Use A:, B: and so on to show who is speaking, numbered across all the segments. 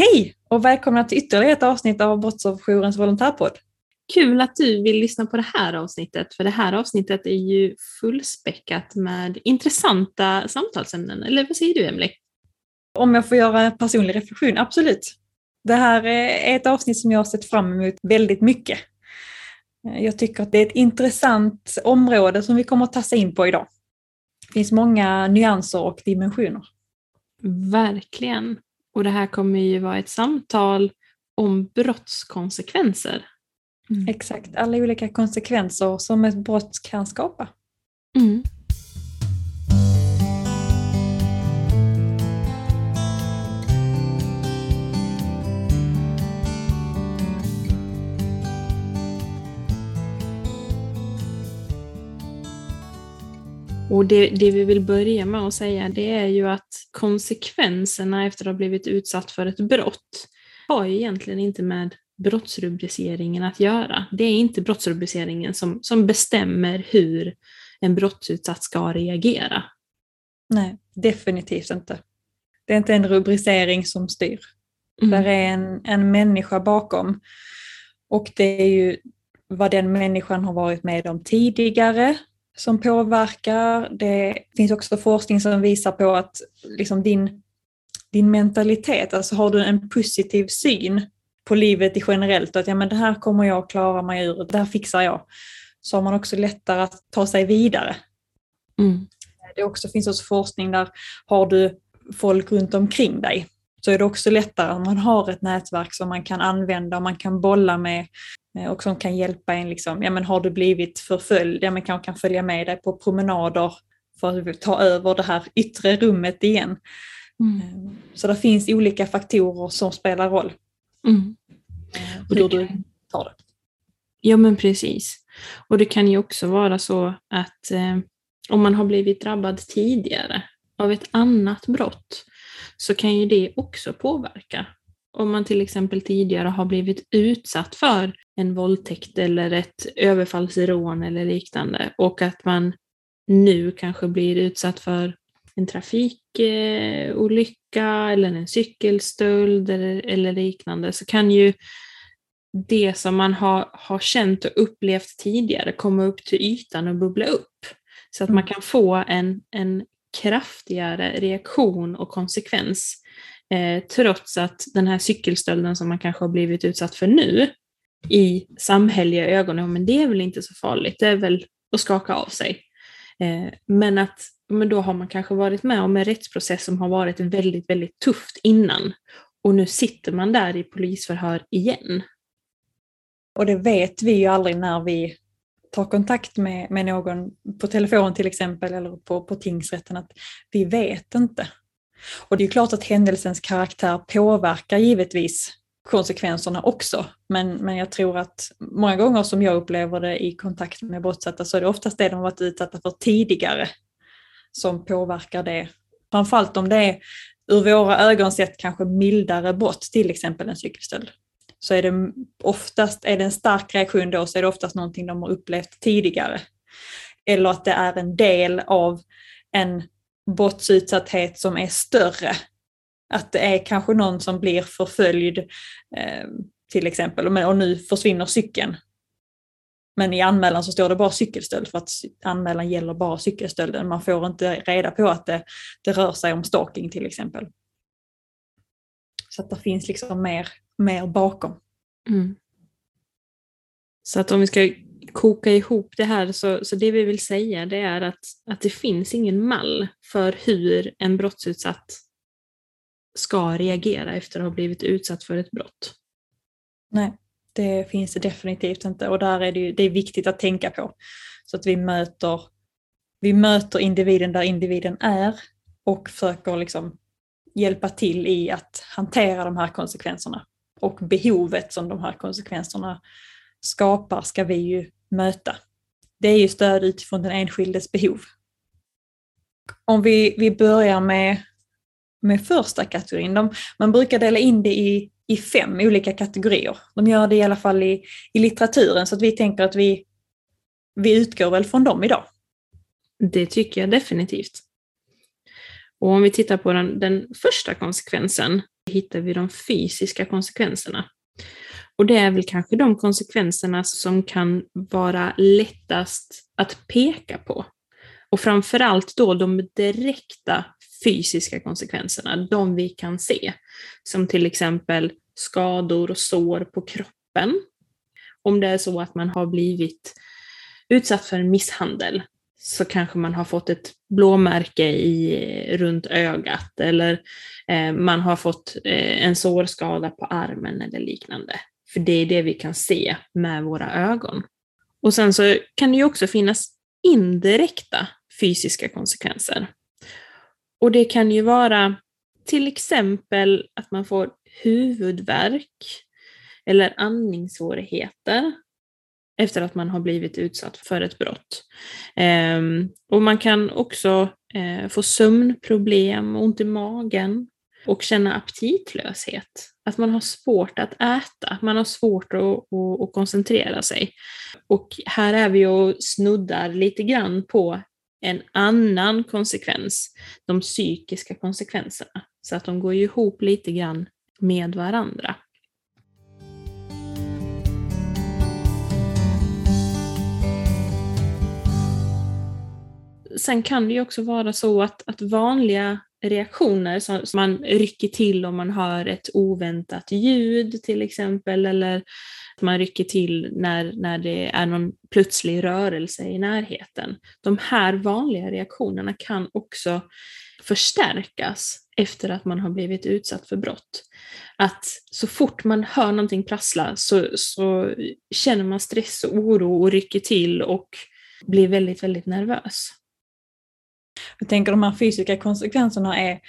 A: Hej och välkomna till ytterligare ett avsnitt av Brottsofferjourens volontärpodd.
B: Kul att du vill lyssna på det här avsnittet, för det här avsnittet är ju fullspäckat med intressanta samtalsämnen. Eller vad säger du, Emily?
A: Om jag får göra en personlig reflektion, absolut. Det här är ett avsnitt som jag har sett fram emot väldigt mycket. Jag tycker att det är ett intressant område som vi kommer att tassa in på idag. Det finns många nyanser och dimensioner.
B: Verkligen. Och det här kommer ju vara ett samtal om brottskonsekvenser.
A: Mm. Exakt, alla olika konsekvenser som ett brott kan skapa.
B: Mm. Och det, det, vi vill börja med att säga det är ju att konsekvenserna efter att ha blivit utsatt för ett brott har ju egentligen inte med brottsrubriceringen att göra. Det är inte brottsrubriceringen som, som bestämmer hur en brottsutsatt ska reagera.
A: Nej, definitivt inte. Det är inte en rubricering som styr. Mm. Där är en, en människa bakom. Och det är ju vad den människan har varit med om tidigare som påverkar. Det finns också forskning som visar på att liksom din, din mentalitet, alltså har du en positiv syn på livet i generellt, att ja, men det här kommer jag klara mig ur, det här fixar jag, så har man också lättare att ta sig vidare.
B: Mm.
A: Det också, finns också forskning där har du folk runt omkring dig så är det också lättare om man har ett nätverk som man kan använda och man kan bolla med och som kan hjälpa en. Liksom, ja, men har du blivit förföljd, ja, men kanske kan följa med dig på promenader för att ta över det här yttre rummet igen.
B: Mm.
A: Eh, så det finns olika faktorer som spelar roll.
B: Mm.
A: Eh, hur du tar det.
B: Ja men precis. Och det kan ju också vara så att eh, om man har blivit drabbad tidigare av ett annat brott så kan ju det också påverka. Om man till exempel tidigare har blivit utsatt för en våldtäkt eller ett överfallsrån eller liknande och att man nu kanske blir utsatt för en trafikolycka eller en cykelstöld eller, eller liknande så kan ju det som man har, har känt och upplevt tidigare komma upp till ytan och bubbla upp. Så att man kan få en, en kraftigare reaktion och konsekvens eh, trots att den här cykelstölden som man kanske har blivit utsatt för nu i samhälleliga ögon, men det är väl inte så farligt, det är väl att skaka av sig. Eh, men att men då har man kanske varit med om en rättsprocess som har varit väldigt, väldigt tufft innan och nu sitter man där i polisförhör igen.
A: Och det vet vi ju aldrig när vi tar kontakt med, med någon på telefon till exempel eller på, på tingsrätten att vi vet inte. Och det är klart att händelsens karaktär påverkar givetvis konsekvenserna också. Men, men jag tror att många gånger som jag upplever det i kontakt med brottsutsatta så är det oftast det de har varit utsatta för tidigare som påverkar det. Framförallt om det är ur våra ögon sett kanske mildare brott, till exempel en cykelstöld så är det oftast, är det en stark reaktion då så är det oftast någonting de har upplevt tidigare. Eller att det är en del av en brottsutsatthet som är större. Att det är kanske någon som blir förföljd eh, till exempel och nu försvinner cykeln. Men i anmälan så står det bara cykelstöld för att anmälan gäller bara cykelstölden. Man får inte reda på att det, det rör sig om stalking till exempel. Så att det finns liksom mer mer bakom.
B: Mm. Så att om vi ska koka ihop det här så, så det vi vill säga det är att, att det finns ingen mall för hur en brottsutsatt ska reagera efter att ha blivit utsatt för ett brott.
A: Nej, det finns det definitivt inte och där är det, ju, det är viktigt att tänka på. Så att vi möter, vi möter individen där individen är och försöker liksom hjälpa till i att hantera de här konsekvenserna och behovet som de här konsekvenserna skapar ska vi ju möta. Det är ju stöd utifrån den enskildes behov. Om vi, vi börjar med, med första kategorin. De, man brukar dela in det i, i fem olika kategorier. De gör det i alla fall i, i litteraturen så att vi tänker att vi, vi utgår väl från dem idag.
B: Det tycker jag definitivt. Och om vi tittar på den, den första konsekvensen hittar vi de fysiska konsekvenserna. Och det är väl kanske de konsekvenserna som kan vara lättast att peka på. Och framförallt då de direkta fysiska konsekvenserna, de vi kan se. Som till exempel skador och sår på kroppen. Om det är så att man har blivit utsatt för en misshandel så kanske man har fått ett blåmärke i, runt ögat eller eh, man har fått eh, en sårskada på armen eller liknande. För det är det vi kan se med våra ögon. Och sen så kan det ju också finnas indirekta fysiska konsekvenser. Och det kan ju vara till exempel att man får huvudvärk eller andningssvårigheter efter att man har blivit utsatt för ett brott. Ehm, och man kan också eh, få sömnproblem, ont i magen och känna aptitlöshet. Att man har svårt att äta, man har svårt att, att, att koncentrera sig. Och här är vi och snuddar lite grann på en annan konsekvens, de psykiska konsekvenserna. Så att de går ju ihop lite grann med varandra. Sen kan det ju också vara så att, att vanliga reaktioner som, som man rycker till om man hör ett oväntat ljud till exempel eller man rycker till när, när det är någon plötslig rörelse i närheten. De här vanliga reaktionerna kan också förstärkas efter att man har blivit utsatt för brott. Att så fort man hör någonting prassla så, så känner man stress och oro och rycker till och blir väldigt, väldigt nervös.
A: Jag tänker de här fysiska konsekvenserna är,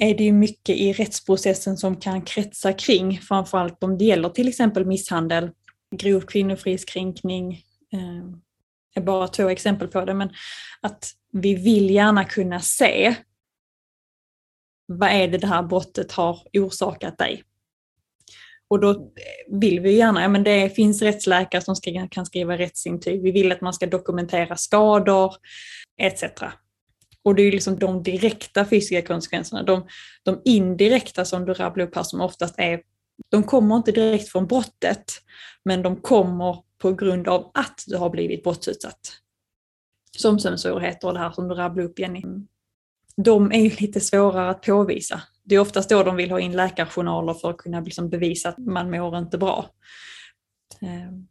A: är det ju mycket i rättsprocessen som kan kretsa kring, framförallt om det gäller till exempel misshandel, grov kvinnofridskränkning, eh, är bara två exempel på det, men att vi vill gärna kunna se vad är det det här brottet har orsakat dig? Och då vill vi gärna, ja men det finns rättsläkare som ska, kan skriva rättsintyg, vi vill att man ska dokumentera skador etc. Och det är liksom de direkta fysiska konsekvenserna. De, de indirekta som du rabblar upp här som oftast är, de kommer inte direkt från brottet, men de kommer på grund av att du har blivit brottsutsatt. Som sömnsvårigheter och det här som du rabblar upp Jenny. De är ju lite svårare att påvisa. Det är oftast då de vill ha in läkarjournaler för att kunna liksom bevisa att man mår inte bra. Ehm,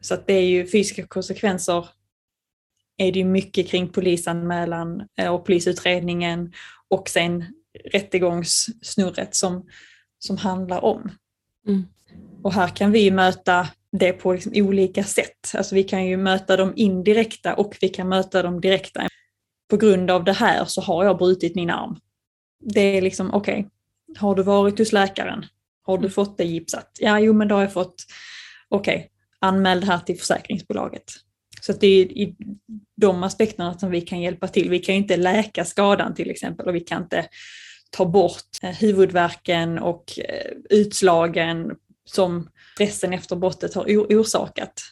A: så att det är ju fysiska konsekvenser är det mycket kring polisanmälan eh, och polisutredningen och sen rättegångssnurret som, som handlar om. Mm. Och här kan vi möta det på liksom olika sätt. Alltså vi kan ju möta de indirekta och vi kan möta de direkta. På grund av det här så har jag brutit min arm. Det är liksom, okej, okay, har du varit hos läkaren? Har du mm. fått det gipsat? Ja, jo men då har jag fått, okej, okay, anmäl det här till försäkringsbolaget. Så det är i de aspekterna som vi kan hjälpa till. Vi kan inte läka skadan till exempel och vi kan inte ta bort eh, huvudvärken och eh, utslagen som stressen efter brottet har orsakat.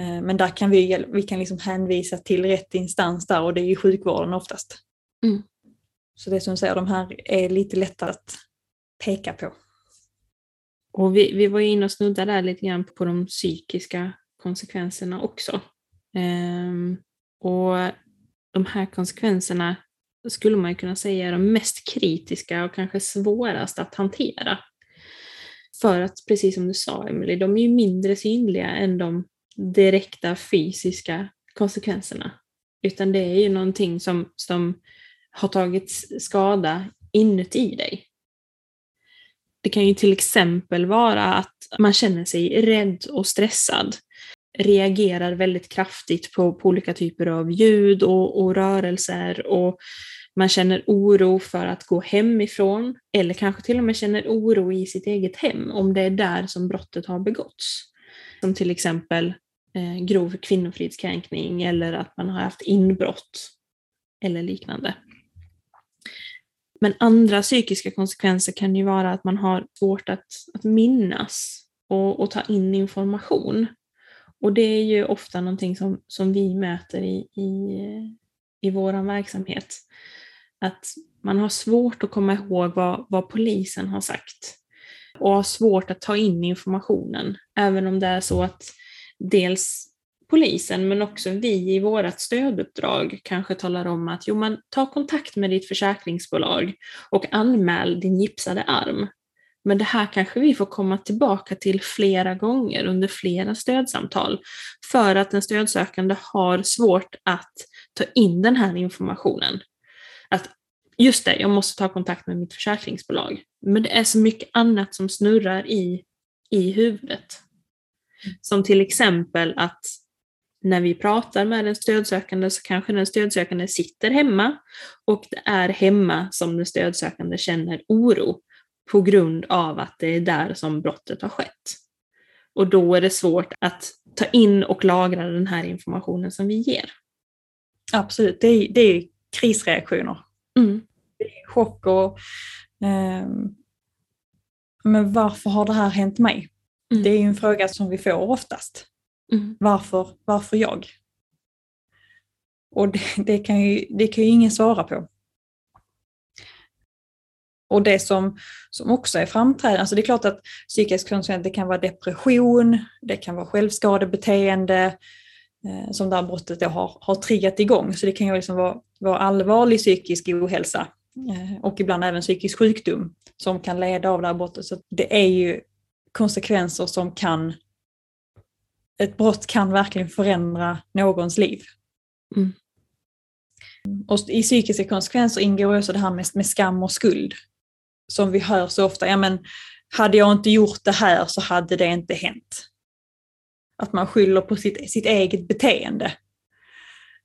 A: Eh, men där kan vi, vi kan liksom hänvisa till rätt instans där och det är ju sjukvården oftast. Mm. Så det som säger, de här är lite lättare att peka på.
B: Och vi, vi var inne och snuddade där lite grann på de psykiska konsekvenserna också. Um, och de här konsekvenserna skulle man kunna säga är de mest kritiska och kanske svårast att hantera. För att, precis som du sa Emelie, de är ju mindre synliga än de direkta fysiska konsekvenserna. Utan det är ju någonting som, som har tagit skada inuti dig. Det kan ju till exempel vara att man känner sig rädd och stressad reagerar väldigt kraftigt på, på olika typer av ljud och, och rörelser och man känner oro för att gå hemifrån eller kanske till och med känner oro i sitt eget hem om det är där som brottet har begåtts. Som till exempel eh, grov kvinnofridskränkning eller att man har haft inbrott eller liknande. Men andra psykiska konsekvenser kan ju vara att man har svårt att, att minnas och, och ta in information. Och det är ju ofta någonting som, som vi möter i, i, i vår verksamhet. Att Man har svårt att komma ihåg vad, vad polisen har sagt och har svårt att ta in informationen, även om det är så att dels polisen men också vi i vårt stöduppdrag kanske talar om att jo, men ta kontakt med ditt försäkringsbolag och anmäl din gipsade arm. Men det här kanske vi får komma tillbaka till flera gånger under flera stödsamtal för att den stödsökande har svårt att ta in den här informationen. Att just det, jag måste ta kontakt med mitt försäkringsbolag. Men det är så mycket annat som snurrar i, i huvudet. Som till exempel att när vi pratar med den stödsökande så kanske den stödsökande sitter hemma och det är hemma som den stödsökande känner oro på grund av att det är där som brottet har skett. Och då är det svårt att ta in och lagra den här informationen som vi ger.
A: Absolut, det är, det är krisreaktioner. Mm. Det är chock och eh, men varför har det här hänt mig? Mm. Det är en fråga som vi får oftast. Mm. Varför, varför jag? Och det, det, kan ju, det kan ju ingen svara på. Och det som, som också är framträdande, alltså det är klart att psykisk konsekvens, det kan vara depression, det kan vara självskadebeteende eh, som det här brottet har, har triggat igång. Så det kan ju liksom vara, vara allvarlig psykisk ohälsa eh, och ibland även psykisk sjukdom som kan leda av det här brottet. Så det är ju konsekvenser som kan ett brott kan verkligen förändra någons liv. Mm. Och I psykiska konsekvenser ingår också det här med, med skam och skuld. Som vi hör så ofta, ja men hade jag inte gjort det här så hade det inte hänt. Att man skyller på sitt, sitt eget beteende.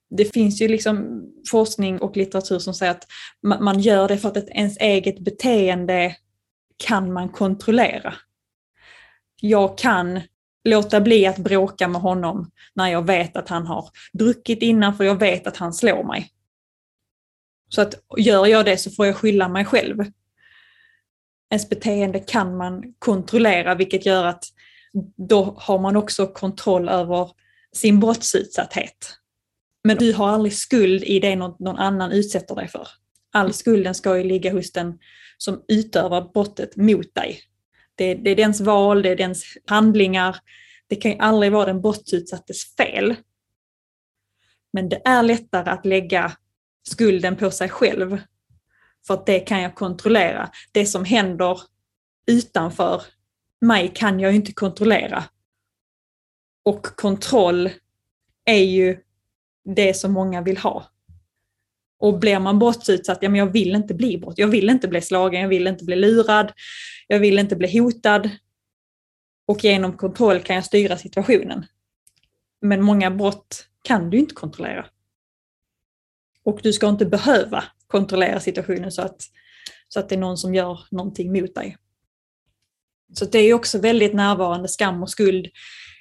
A: Det finns ju liksom forskning och litteratur som säger att man gör det för att ens eget beteende kan man kontrollera. Jag kan låta bli att bråka med honom när jag vet att han har druckit innan för jag vet att han slår mig. Så att gör jag det så får jag skylla mig själv. Ens beteende kan man kontrollera vilket gör att då har man också kontroll över sin brottsutsatthet. Men du har aldrig skuld i det någon, någon annan utsätter dig för. All skulden ska ju ligga hos den som utövar brottet mot dig. Det, det är dens val, det är dens handlingar. Det kan ju aldrig vara den brottsutsattes fel. Men det är lättare att lägga skulden på sig själv. För att det kan jag kontrollera. Det som händer utanför mig kan jag inte kontrollera. Och kontroll är ju det som många vill ha. Och blir man brottsutsatt, ja men jag vill inte bli brott. Jag vill inte bli slagen, jag vill inte bli lurad, jag vill inte bli hotad. Och genom kontroll kan jag styra situationen. Men många brott kan du inte kontrollera. Och du ska inte behöva kontrollera situationen så att, så att det är någon som gör någonting mot dig. Så det är också väldigt närvarande skam och skuld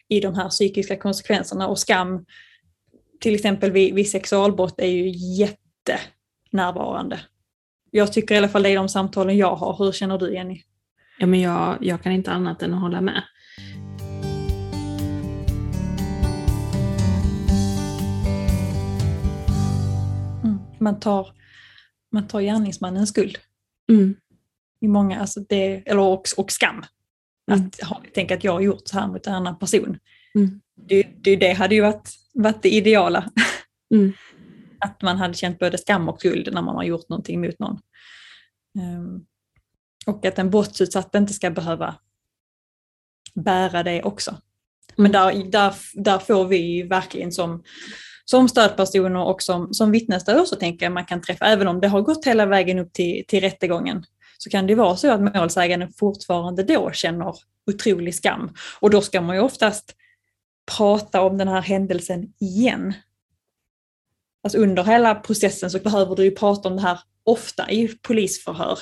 A: i de här psykiska konsekvenserna och skam till exempel vid, vid sexualbrott är ju jättenärvarande. Jag tycker i alla fall det är de samtalen jag har. Hur känner du Jenny?
B: Ja, men jag, jag kan inte annat än att hålla med.
A: Mm, man, tar, man tar gärningsmannens skuld. Mm. I många, alltså det, eller och, och skam. Mm. Att ha, tänk att jag har gjort så här mot en annan person. Mm. Det, det, det hade ju varit, varit det ideala. Mm. Att man hade känt både skam och skuld när man har gjort någonting mot någon. Um, och att en brottsutsatt inte ska behöva bära det också. Men mm. där, där, där får vi verkligen som, som stödpersoner och som, som vittnesstöd så tänker jag man kan träffa, även om det har gått hela vägen upp till, till rättegången, så kan det vara så att målsäganden fortfarande då känner otrolig skam. Och då ska man ju oftast prata om den här händelsen igen. Alltså under hela processen så behöver du ju prata om det här ofta i polisförhör.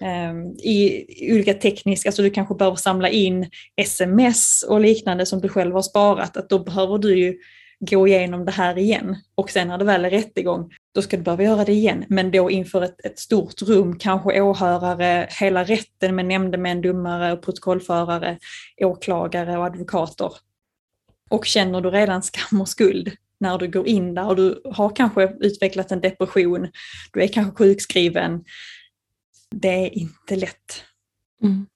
A: Ehm, I olika tekniska, alltså du kanske behöver samla in sms och liknande som du själv har sparat, att då behöver du ju gå igenom det här igen. Och sen när det väl är rättegång, då ska du behöva göra det igen. Men då inför ett, ett stort rum, kanske åhörare, hela rätten med nämndemän, domare, protokollförare, åklagare och advokater. Och känner du redan skam och skuld, när du går in där och du har kanske utvecklat en depression, du är kanske sjukskriven. Det är inte lätt. Mm.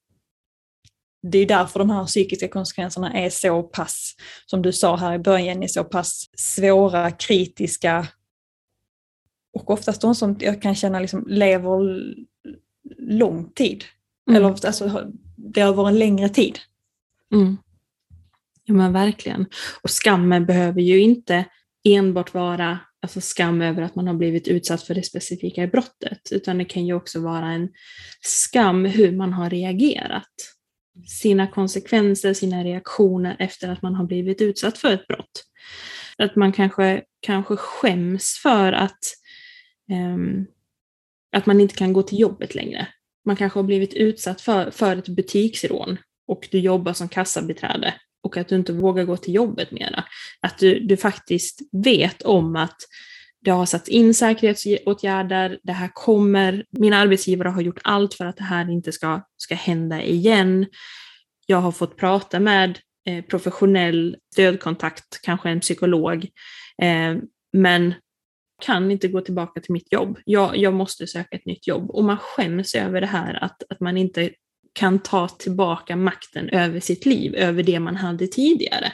A: Det är därför de här psykiska konsekvenserna är så pass, som du sa här i början, är så pass svåra, kritiska och oftast de som jag kan känna liksom lever lång tid. Mm. Eller alltså, det över en längre tid.
B: Mm. Ja men verkligen. Och skammen behöver ju inte enbart vara alltså skam över att man har blivit utsatt för det specifika brottet, utan det kan ju också vara en skam hur man har reagerat. Sina konsekvenser, sina reaktioner efter att man har blivit utsatt för ett brott. Att man kanske, kanske skäms för att, um, att man inte kan gå till jobbet längre. Man kanske har blivit utsatt för, för ett butiksrån och du jobbar som kassabiträde och att du inte vågar gå till jobbet mera. Att du, du faktiskt vet om att det har satts in säkerhetsåtgärder, det här kommer, mina arbetsgivare har gjort allt för att det här inte ska, ska hända igen. Jag har fått prata med eh, professionell stödkontakt, kanske en psykolog, eh, men kan inte gå tillbaka till mitt jobb. Jag, jag måste söka ett nytt jobb. Och man skäms över det här att, att man inte kan ta tillbaka makten över sitt liv, över det man hade tidigare.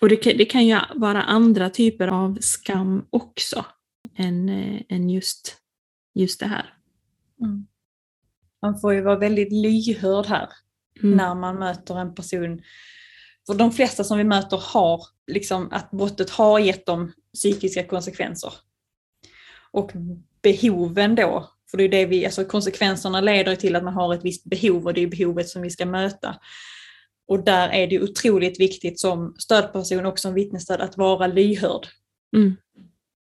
B: Och det kan, det kan ju vara andra typer av skam också, än, äh, än just, just det här.
A: Mm. Man får ju vara väldigt lyhörd här mm. när man möter en person. För de flesta som vi möter har, liksom att brottet har gett dem psykiska konsekvenser. Och behoven då för det är det vi, alltså konsekvenserna leder till att man har ett visst behov och det är behovet som vi ska möta. Och där är det otroligt viktigt som stödperson och som vittnesstöd att vara lyhörd. Mm.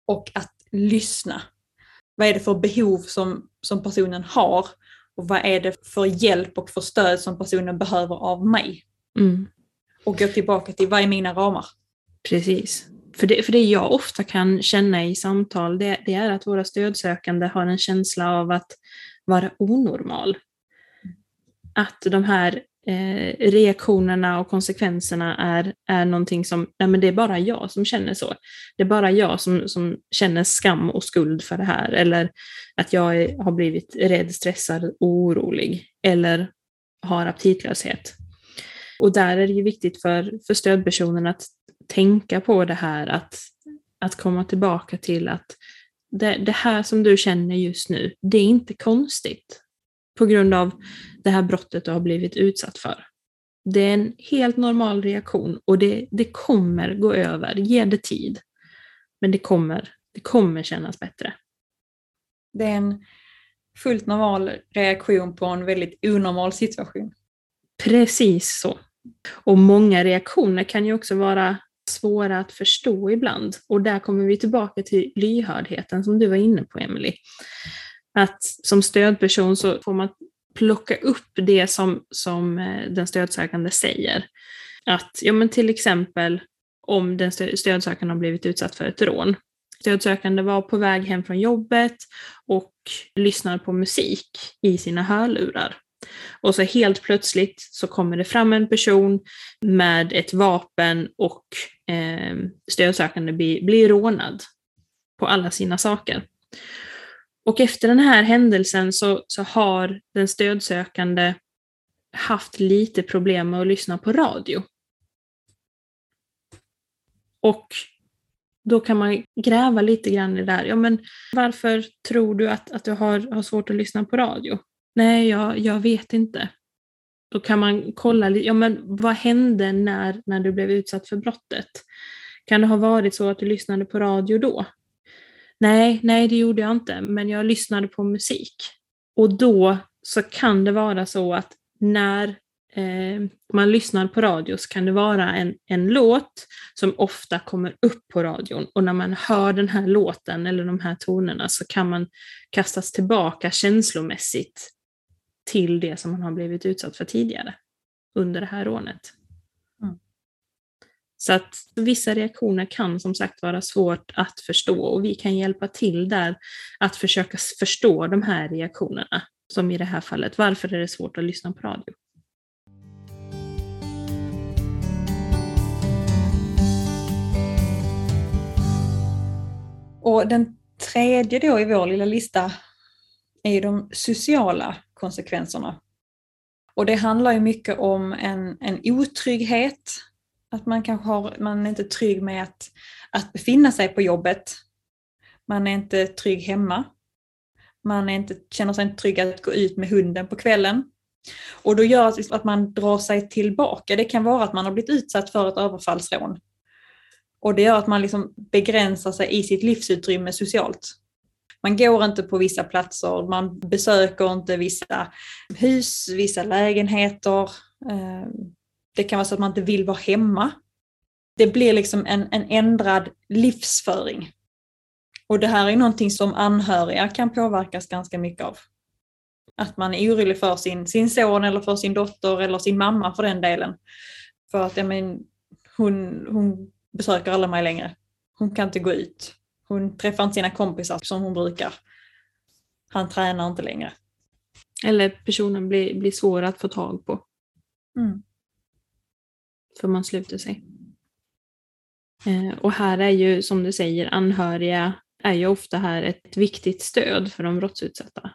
A: Och att lyssna. Vad är det för behov som, som personen har? Och vad är det för hjälp och för stöd som personen behöver av mig? Mm. Och gå tillbaka till vad är mina ramar?
B: Precis. För det, för det jag ofta kan känna i samtal, det, det är att våra stödsökande har en känsla av att vara onormal. Att de här eh, reaktionerna och konsekvenserna är, är någonting som, nej men det är bara jag som känner så. Det är bara jag som, som känner skam och skuld för det här. Eller att jag är, har blivit rädd, stressad, orolig. Eller har aptitlöshet. Och där är det ju viktigt för, för stödpersonen att tänka på det här att, att komma tillbaka till att det, det här som du känner just nu, det är inte konstigt på grund av det här brottet du har blivit utsatt för. Det är en helt normal reaktion och det, det kommer gå över. Ge det tid. Men det kommer, det kommer kännas bättre.
A: Det är en fullt normal reaktion på en väldigt onormal situation.
B: Precis så. Och många reaktioner kan ju också vara svåra att förstå ibland. Och där kommer vi tillbaka till lyhördheten som du var inne på, Emily. Att som stödperson så får man plocka upp det som, som eh, den stödsökande säger. Att, ja men till exempel om den stödsökande har blivit utsatt för ett rån. Stödsökande var på väg hem från jobbet och lyssnade på musik i sina hörlurar. Och så helt plötsligt så kommer det fram en person med ett vapen och eh, stödsökande blir, blir rånad på alla sina saker. Och efter den här händelsen så, så har den stödsökande haft lite problem med att lyssna på radio. Och då kan man gräva lite grann i det där. Ja, men varför tror du att, att du har, har svårt att lyssna på radio? Nej, jag, jag vet inte. Då kan man kolla, ja men vad hände när, när du blev utsatt för brottet? Kan det ha varit så att du lyssnade på radio då? Nej, nej det gjorde jag inte, men jag lyssnade på musik. Och då så kan det vara så att när eh, man lyssnar på radio så kan det vara en, en låt som ofta kommer upp på radion och när man hör den här låten eller de här tonerna så kan man kastas tillbaka känslomässigt till det som man har blivit utsatt för tidigare under det här rånet. Så att vissa reaktioner kan som sagt vara svårt att förstå och vi kan hjälpa till där att försöka förstå de här reaktionerna. Som i det här fallet, varför är det svårt att lyssna på radio?
A: Och den tredje då i vår lilla lista är ju de sociala konsekvenserna. Och det handlar ju mycket om en, en otrygghet, att man kanske har, man är inte trygg med att, att befinna sig på jobbet. Man är inte trygg hemma. Man är inte, känner sig inte trygg att gå ut med hunden på kvällen. Och då gör det att man drar sig tillbaka. Det kan vara att man har blivit utsatt för ett överfallsrån. Och det gör att man liksom begränsar sig i sitt livsutrymme socialt. Man går inte på vissa platser, man besöker inte vissa hus, vissa lägenheter. Ehm, det kan vara så att man inte vill vara hemma. Det blir liksom en, en ändrad livsföring. Och det här är någonting som anhöriga kan påverkas ganska mycket av. Att man är orolig för sin, sin son eller för sin dotter eller sin mamma för den delen. För att ja, men, hon, hon besöker aldrig mig längre. Hon kan inte gå ut. Hon träffar inte sina kompisar som hon brukar. Han tränar inte längre.
B: Eller personen blir, blir svår att få tag på.
A: Mm.
B: För man sluter sig. Eh, och här är ju, som du säger, anhöriga är ju ofta här ett viktigt stöd för de brottsutsatta.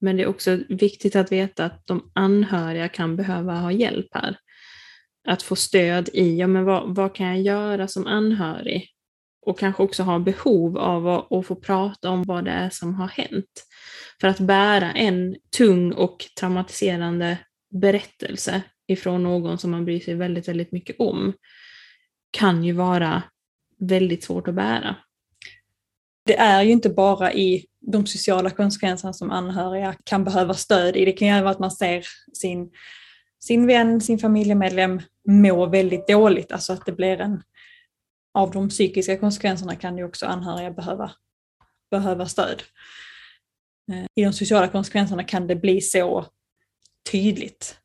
B: Men det är också viktigt att veta att de anhöriga kan behöva ha hjälp här. Att få stöd i, ja men vad, vad kan jag göra som anhörig? Och kanske också ha behov av att, att få prata om vad det är som har hänt. För att bära en tung och traumatiserande berättelse ifrån någon som man bryr sig väldigt, väldigt mycket om kan ju vara väldigt svårt att bära.
A: Det är ju inte bara i de sociala konsekvenserna som anhöriga kan behöva stöd i. Det kan ju vara att man ser sin, sin vän, sin familjemedlem må väldigt dåligt, alltså att det blir en av de psykiska konsekvenserna kan ju också anhöriga behöva, behöva stöd. Eh, I de sociala konsekvenserna kan det bli så tydligt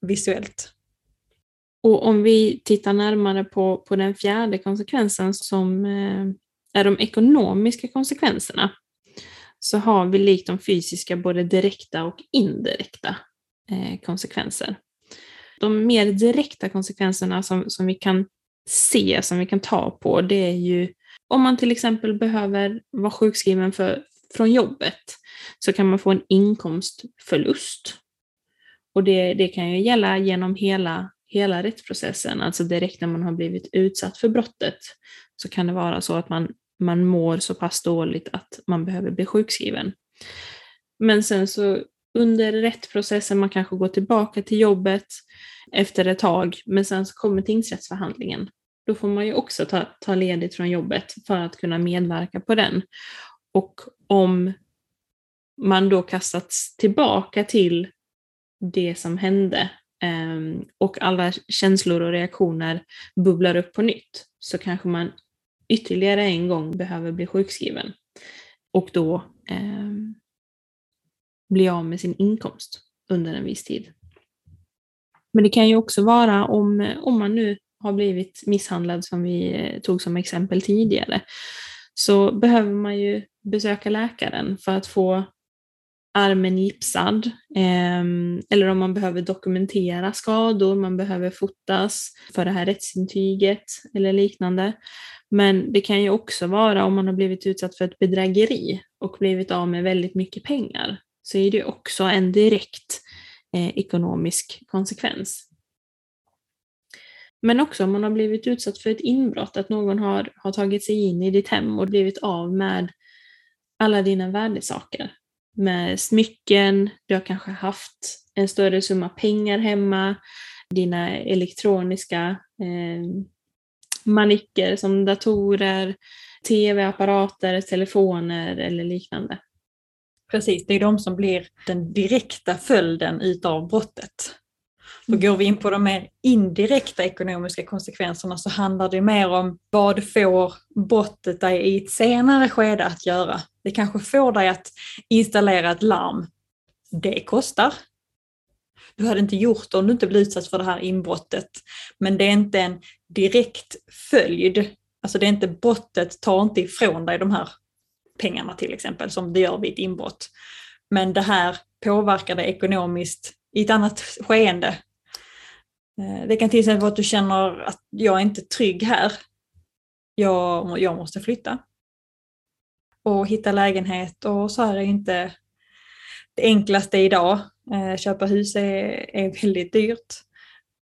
A: visuellt.
B: Och om vi tittar närmare på, på den fjärde konsekvensen som eh, är de ekonomiska konsekvenserna så har vi likt de fysiska både direkta och indirekta eh, konsekvenser. De mer direkta konsekvenserna som, som vi kan se, som vi kan ta på, det är ju om man till exempel behöver vara sjukskriven för, från jobbet så kan man få en inkomstförlust. Och det, det kan ju gälla genom hela, hela rättsprocessen, alltså direkt när man har blivit utsatt för brottet så kan det vara så att man, man mår så pass dåligt att man behöver bli sjukskriven. Men sen så under rättsprocessen, man kanske går tillbaka till jobbet efter ett tag, men sen så kommer tingsrättsförhandlingen. Då får man ju också ta, ta ledigt från jobbet för att kunna medverka på den. Och om man då kastats tillbaka till det som hände ehm, och alla känslor och reaktioner bubblar upp på nytt så kanske man ytterligare en gång behöver bli sjukskriven och då eh, bli av med sin inkomst under en viss tid. Men det kan ju också vara om, om man nu har blivit misshandlad som vi eh, tog som exempel tidigare, så behöver man ju besöka läkaren för att få armen gipsad. Eh, eller om man behöver dokumentera skador, man behöver fotas för det här rättsintyget eller liknande. Men det kan ju också vara om man har blivit utsatt för ett bedrägeri och blivit av med väldigt mycket pengar, så är det också en direkt eh, ekonomisk konsekvens. Men också om man har blivit utsatt för ett inbrott, att någon har, har tagit sig in i ditt hem och blivit av med alla dina värdesaker. Med smycken, du har kanske haft en större summa pengar hemma, dina elektroniska eh, manicker som datorer, tv-apparater, telefoner eller liknande.
A: Precis, det är de som blir den direkta följden utav brottet. För går vi in på de mer indirekta ekonomiska konsekvenserna så handlar det mer om vad får brottet dig i ett senare skede att göra. Det kanske får dig att installera ett larm. Det kostar. Du hade inte gjort det om du inte blivit utsatt för det här inbrottet. Men det är inte en direkt följd. Alltså det är inte brottet tar inte ifrån dig de här pengarna till exempel som det gör vid ett inbrott. Men det här påverkar dig ekonomiskt i ett annat skeende Eh, det kan till exempel vara att du känner att jag är inte trygg här. Jag, jag måste flytta. och hitta lägenhet och så här är inte det enklaste idag. Eh, köpa hus är, är väldigt dyrt.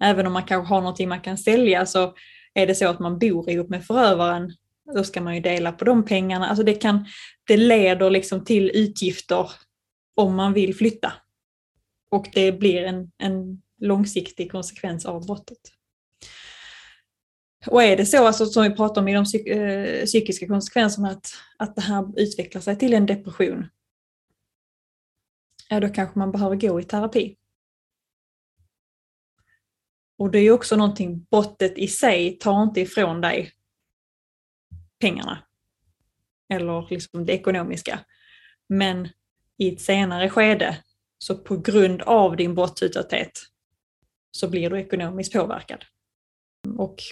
A: Även om man kanske har någonting man kan sälja så är det så att man bor ihop med förövaren då ska man ju dela på de pengarna. Alltså det, kan, det leder liksom till utgifter om man vill flytta. Och det blir en, en långsiktig konsekvens av brottet. Och är det så, alltså, som vi pratar om i de psyk eh, psykiska konsekvenserna, att, att det här utvecklar sig till en depression, ja då kanske man behöver gå i terapi. Och det är också någonting, brottet i sig tar inte ifrån dig pengarna. Eller liksom det ekonomiska. Men i ett senare skede, så på grund av din brottsutsatthet, så blir du ekonomiskt påverkad. Och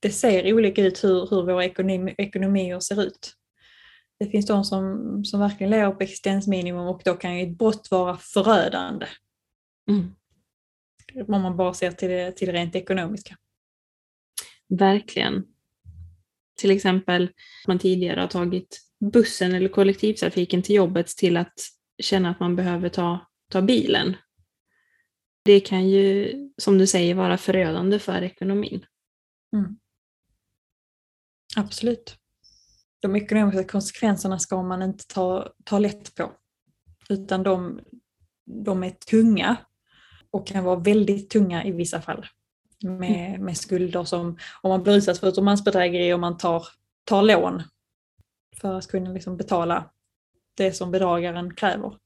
A: det ser olika ut hur, hur våra ekonomi, ekonomier ser ut. Det finns de som, som verkligen lever på existensminimum och då kan ju ett brott vara förödande. Mm. Om man bara ser till det, till det rent ekonomiska.
B: Verkligen. Till exempel man tidigare har tagit bussen eller kollektivtrafiken till jobbet till att känna att man behöver ta, ta bilen. Det kan ju, som du säger, vara förödande för ekonomin. Mm.
A: Absolut. De ekonomiska konsekvenserna ska man inte ta, ta lätt på. Utan de, de är tunga och kan vara väldigt tunga i vissa fall. Med, mm. med skulder som om man blir utsatt för ett romansbedrägeri och man tar, tar lån för att kunna liksom betala det som bedragaren kräver.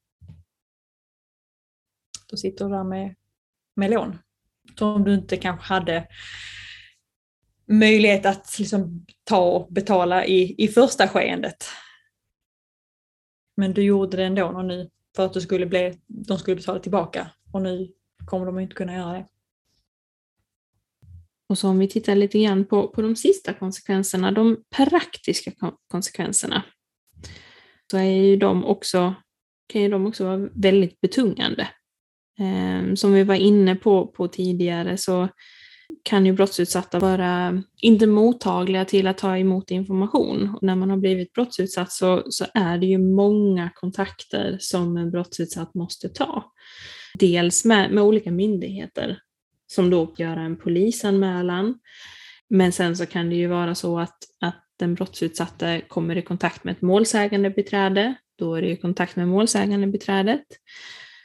A: Då sitter du där med, med lån som du inte kanske hade möjlighet att liksom ta och betala i, i första skeendet. Men du gjorde det ändå och nu för att du skulle bli, de skulle betala tillbaka och nu kommer de inte kunna göra det.
B: Och så om vi tittar lite grann på, på de sista konsekvenserna, de praktiska konsekvenserna, så är ju de också, kan ju de också vara väldigt betungande. Ehm, som vi var inne på, på tidigare så kan ju brottsutsatta vara inte mottagliga till att ta emot information. Och när man har blivit brottsutsatt så, så är det ju många kontakter som en brottsutsatt måste ta. Dels med, med olika myndigheter som då gör en polisanmälan. Men sen så kan det ju vara så att, att den brottsutsatte kommer i kontakt med ett målsägande beträde. Då är det ju kontakt med målsägande beträdet.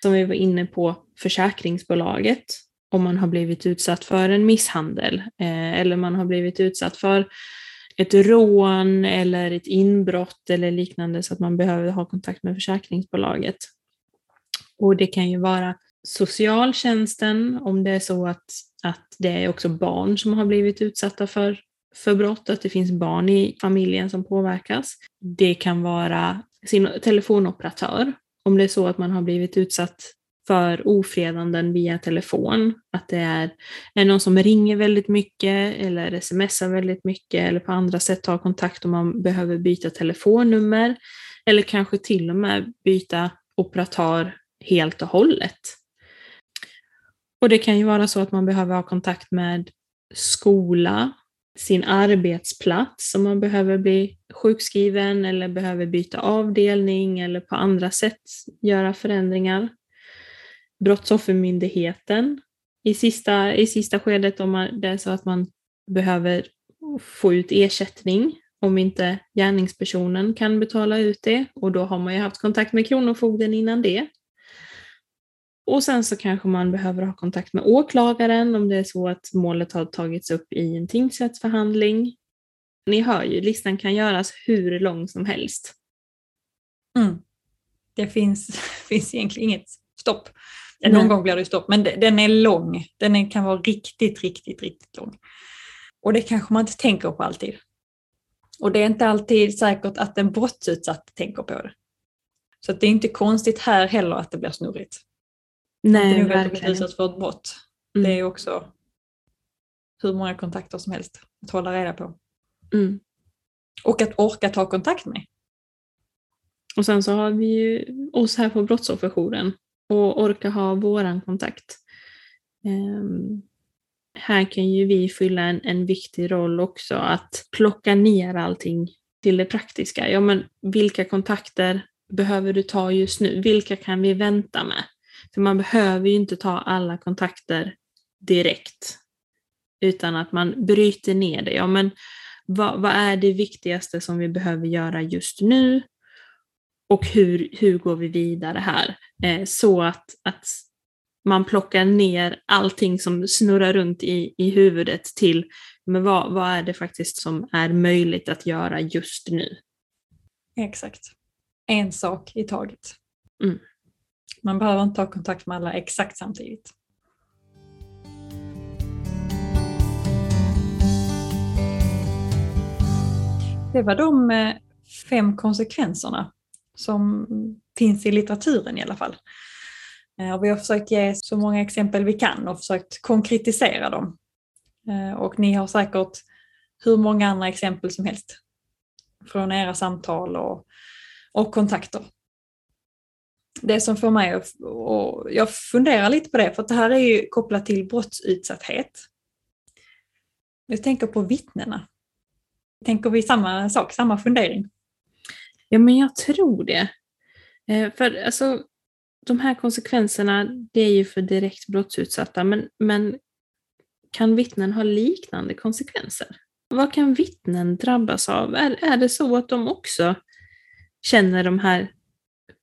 B: Som vi var inne på, försäkringsbolaget om man har blivit utsatt för en misshandel eh, eller man har blivit utsatt för ett rån eller ett inbrott eller liknande så att man behöver ha kontakt med försäkringsbolaget. Och det kan ju vara socialtjänsten om det är så att, att det är också barn som har blivit utsatta för, för brott, att det finns barn i familjen som påverkas. Det kan vara sin telefonoperatör om det är så att man har blivit utsatt för ofredanden via telefon. Att det är, är någon som ringer väldigt mycket eller smsar väldigt mycket eller på andra sätt tar kontakt om man behöver byta telefonnummer. Eller kanske till och med byta operatör helt och hållet. Och det kan ju vara så att man behöver ha kontakt med skola, sin arbetsplats om man behöver bli sjukskriven eller behöver byta avdelning eller på andra sätt göra förändringar. Brottsoffermyndigheten i sista, i sista skedet om man, det är så att man behöver få ut ersättning om inte gärningspersonen kan betala ut det och då har man ju haft kontakt med Kronofogden innan det. Och sen så kanske man behöver ha kontakt med åklagaren om det är så att målet har tagits upp i en tingsrättsförhandling. Ni hör ju, listan kan göras hur lång som helst.
A: Mm. Det finns, finns egentligen inget stopp. Någon Nej. gång blir det stopp, men den är lång. Den kan vara riktigt, riktigt, riktigt lång. Och det kanske man inte tänker på alltid. Och det är inte alltid säkert att en brottsutsatt tänker på det. Så det är inte konstigt här heller att det blir snurrigt.
B: Nej,
A: inte nog att för ett brott. Mm. Det är också hur många kontakter som helst att hålla reda på. Mm. Och att orka ta kontakt med.
B: Och sen så har vi ju oss här på Brottsofferjouren och orka ha våran kontakt. Um, här kan ju vi fylla en, en viktig roll också, att plocka ner allting till det praktiska. Ja, men vilka kontakter behöver du ta just nu? Vilka kan vi vänta med? För man behöver ju inte ta alla kontakter direkt. Utan att man bryter ner det. Ja, men vad, vad är det viktigaste som vi behöver göra just nu? Och hur, hur går vi vidare här? Eh, så att, att man plockar ner allting som snurrar runt i, i huvudet till men vad, vad är det faktiskt som är möjligt att göra just nu?
A: Exakt. En sak i taget.
B: Mm.
A: Man behöver inte ta kontakt med alla exakt samtidigt. Det var de eh, fem konsekvenserna som finns i litteraturen i alla fall. Eh, och vi har försökt ge så många exempel vi kan och försökt konkretisera dem. Eh, och ni har säkert hur många andra exempel som helst från era samtal och, och kontakter. Det som får mig att, och jag funderar lite på det, för det här är ju kopplat till brottsutsatthet. Jag tänker på vittnena. Tänker vi samma sak, samma fundering?
B: Ja, men jag tror det. Eh, för alltså, de här konsekvenserna, det är ju för direkt brottsutsatta, men, men kan vittnen ha liknande konsekvenser? Vad kan vittnen drabbas av? Är, är det så att de också känner de här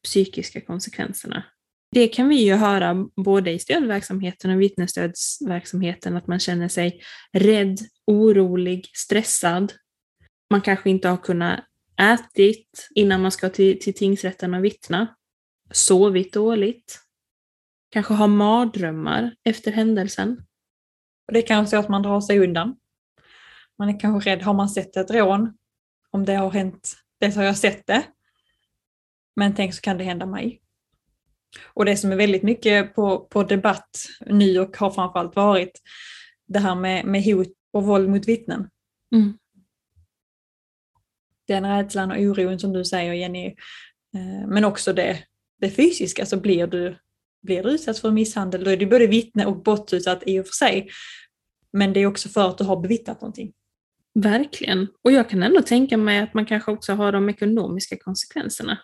B: psykiska konsekvenserna? Det kan vi ju höra både i stödverksamheten och vittnesstödsverksamheten, att man känner sig rädd, orolig, stressad. Man kanske inte har kunnat ätit innan man ska till, till tingsrätten och vittna, sovit dåligt, kanske har mardrömmar efter händelsen.
A: Och det är kanske så att man drar sig undan. Man är kanske rädd, har man sett ett rån? Om det har hänt, det har jag sett det. Men tänk så kan det hända mig. Och det som är väldigt mycket på, på debatt nu och har framförallt varit det här med, med hot och våld mot vittnen.
B: Mm.
A: Den rädslan och oron som du säger Jenny, eh, men också det, det fysiska, så blir du blir du utsatt för misshandel, då är du både vittne och brottsutsatt i och för sig. Men det är också för att du har bevittnat någonting.
B: Verkligen. Och jag kan ändå tänka mig att man kanske också har de ekonomiska konsekvenserna.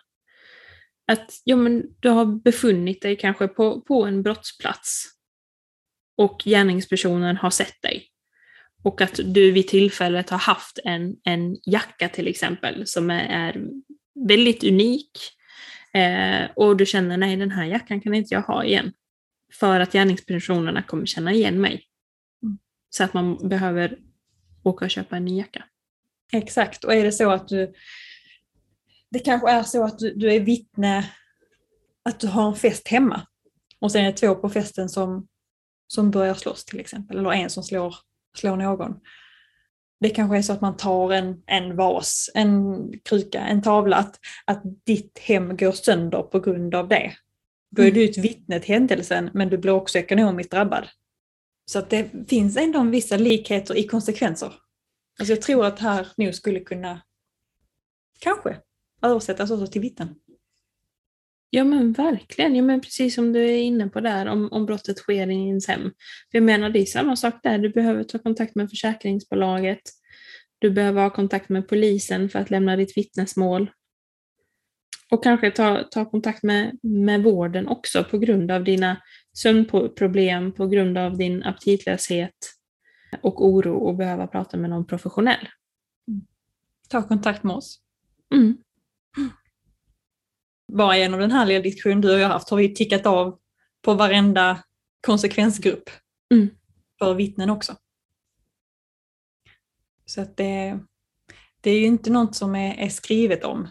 B: Att ja, men du har befunnit dig kanske på, på en brottsplats och gärningspersonen har sett dig. Och att du vid tillfället har haft en, en jacka till exempel som är, är väldigt unik Eh, och du känner, nej den här jackan kan inte jag ha igen. För att gärningspersonerna kommer känna igen mig. Mm. Så att man behöver åka och köpa en ny jacka.
A: Exakt, och är det så att du det kanske är så att du, du är vittne att du har en fest hemma och sen är det två på festen som, som börjar slåss till exempel, eller en som slår, slår någon det kanske är så att man tar en, en vas, en kruka, en tavla, att, att ditt hem går sönder på grund av det. Då är mm. du ett vittne till händelsen men du blir också ekonomiskt drabbad. Så att det finns ändå vissa likheter i konsekvenser. Alltså jag tror att här nu skulle kunna, kanske, översättas också till vittnen.
B: Ja men verkligen, ja, men precis som du är inne på där om, om brottet sker i ens hem. För jag menar det är samma sak där, du behöver ta kontakt med försäkringsbolaget, du behöver ha kontakt med polisen för att lämna ditt vittnesmål. Och kanske ta, ta kontakt med, med vården också på grund av dina sömnproblem, på grund av din aptitlöshet och oro och behöva prata med någon professionell.
A: Ta kontakt med oss.
B: Mm
A: bara genom den här lilla diskussionen du och jag haft har vi tickat av på varenda konsekvensgrupp
B: mm.
A: för vittnen också. Så att det, det är ju inte något som är, är skrivet om.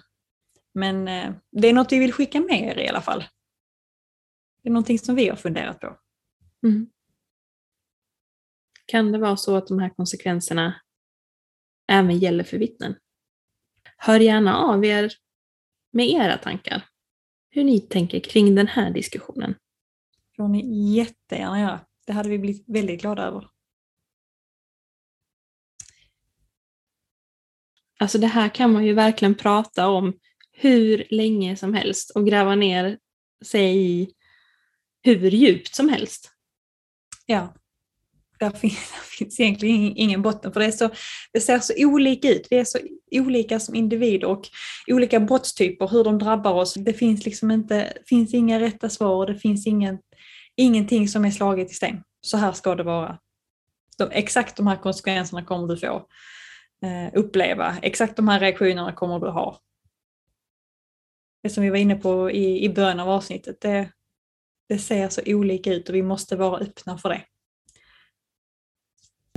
A: Men eh, det är något vi vill skicka med er i alla fall. Det är någonting som vi har funderat på.
B: Mm. Kan det vara så att de här konsekvenserna även gäller för vittnen? Hör gärna av er med era tankar. Hur ni tänker kring den här diskussionen.
A: Får ni jättegärna göra. Det hade vi blivit väldigt glada över.
B: Alltså det här kan man ju verkligen prata om hur länge som helst och gräva ner sig i hur djupt som helst.
A: Ja där finns, där finns egentligen ingen botten för det, är så, det ser så olika ut. Vi är så olika som individer och olika brottstyper, hur de drabbar oss. Det finns liksom inte, finns inga rätta svar och det finns ingen, ingenting som är slaget i sten. Så här ska det vara. De, exakt de här konsekvenserna kommer du få eh, uppleva. Exakt de här reaktionerna kommer du ha. Det som vi var inne på i, i början av avsnittet, det, det ser så olika ut och vi måste vara öppna för det.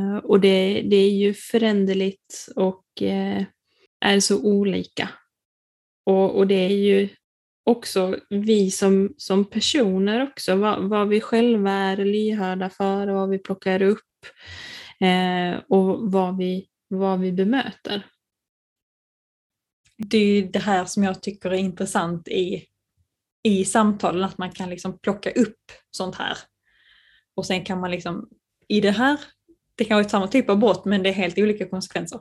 B: Eh, och det, det är ju föränderligt och eh, är så olika. Och, och det är ju också vi som, som personer också, vad, vad vi själva är lyhörda för och vad vi plockar upp eh, och vad vi, vad vi bemöter.
A: Det är ju det här som jag tycker är intressant i, i samtalen, att man kan liksom plocka upp sånt här. Och sen kan man liksom, i det här, det kan vara samma typ av brott men det är helt olika konsekvenser.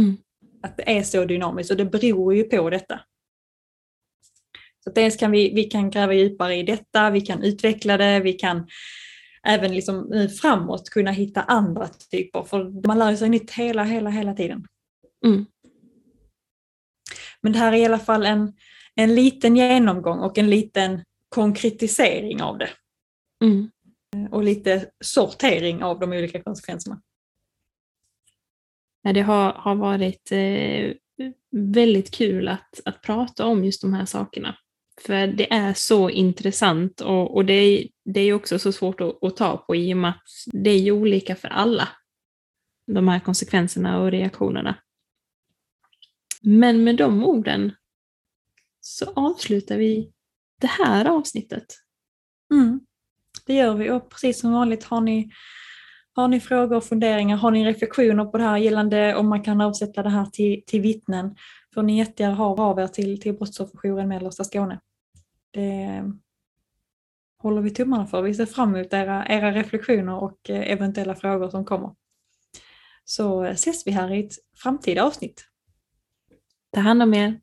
B: Mm.
A: Att det är så dynamiskt och det beror ju på detta. Så dels kan vi, vi kan gräva djupare i detta, vi kan utveckla det, vi kan även liksom framåt kunna hitta andra typer. För man lär sig nytt hela, hela, hela tiden.
B: Mm.
A: Men det här är i alla fall en, en liten genomgång och en liten konkretisering av det.
B: Mm.
A: Och lite sortering av de olika konsekvenserna.
B: Ja, det har, har varit eh, väldigt kul att, att prata om just de här sakerna. För det är så intressant och, och det, är, det är också så svårt att, att, ta på i och med att det är ju olika för alla. De här konsekvenserna och reaktionerna. Men med de orden så avslutar vi det här avsnittet.
A: Mm, det gör vi och precis som vanligt har ni, har ni frågor och funderingar, har ni reflektioner på det här gällande om man kan avsätta det här till, till vittnen får ni jättegärna höra av er till, till Brottsofferjouren Mellersta Skåne. Det håller vi tummarna för. Vi ser fram emot era, era reflektioner och eh, eventuella frågor som kommer. Så eh, ses vi här i ett framtida avsnitt.
B: Ta hand om er.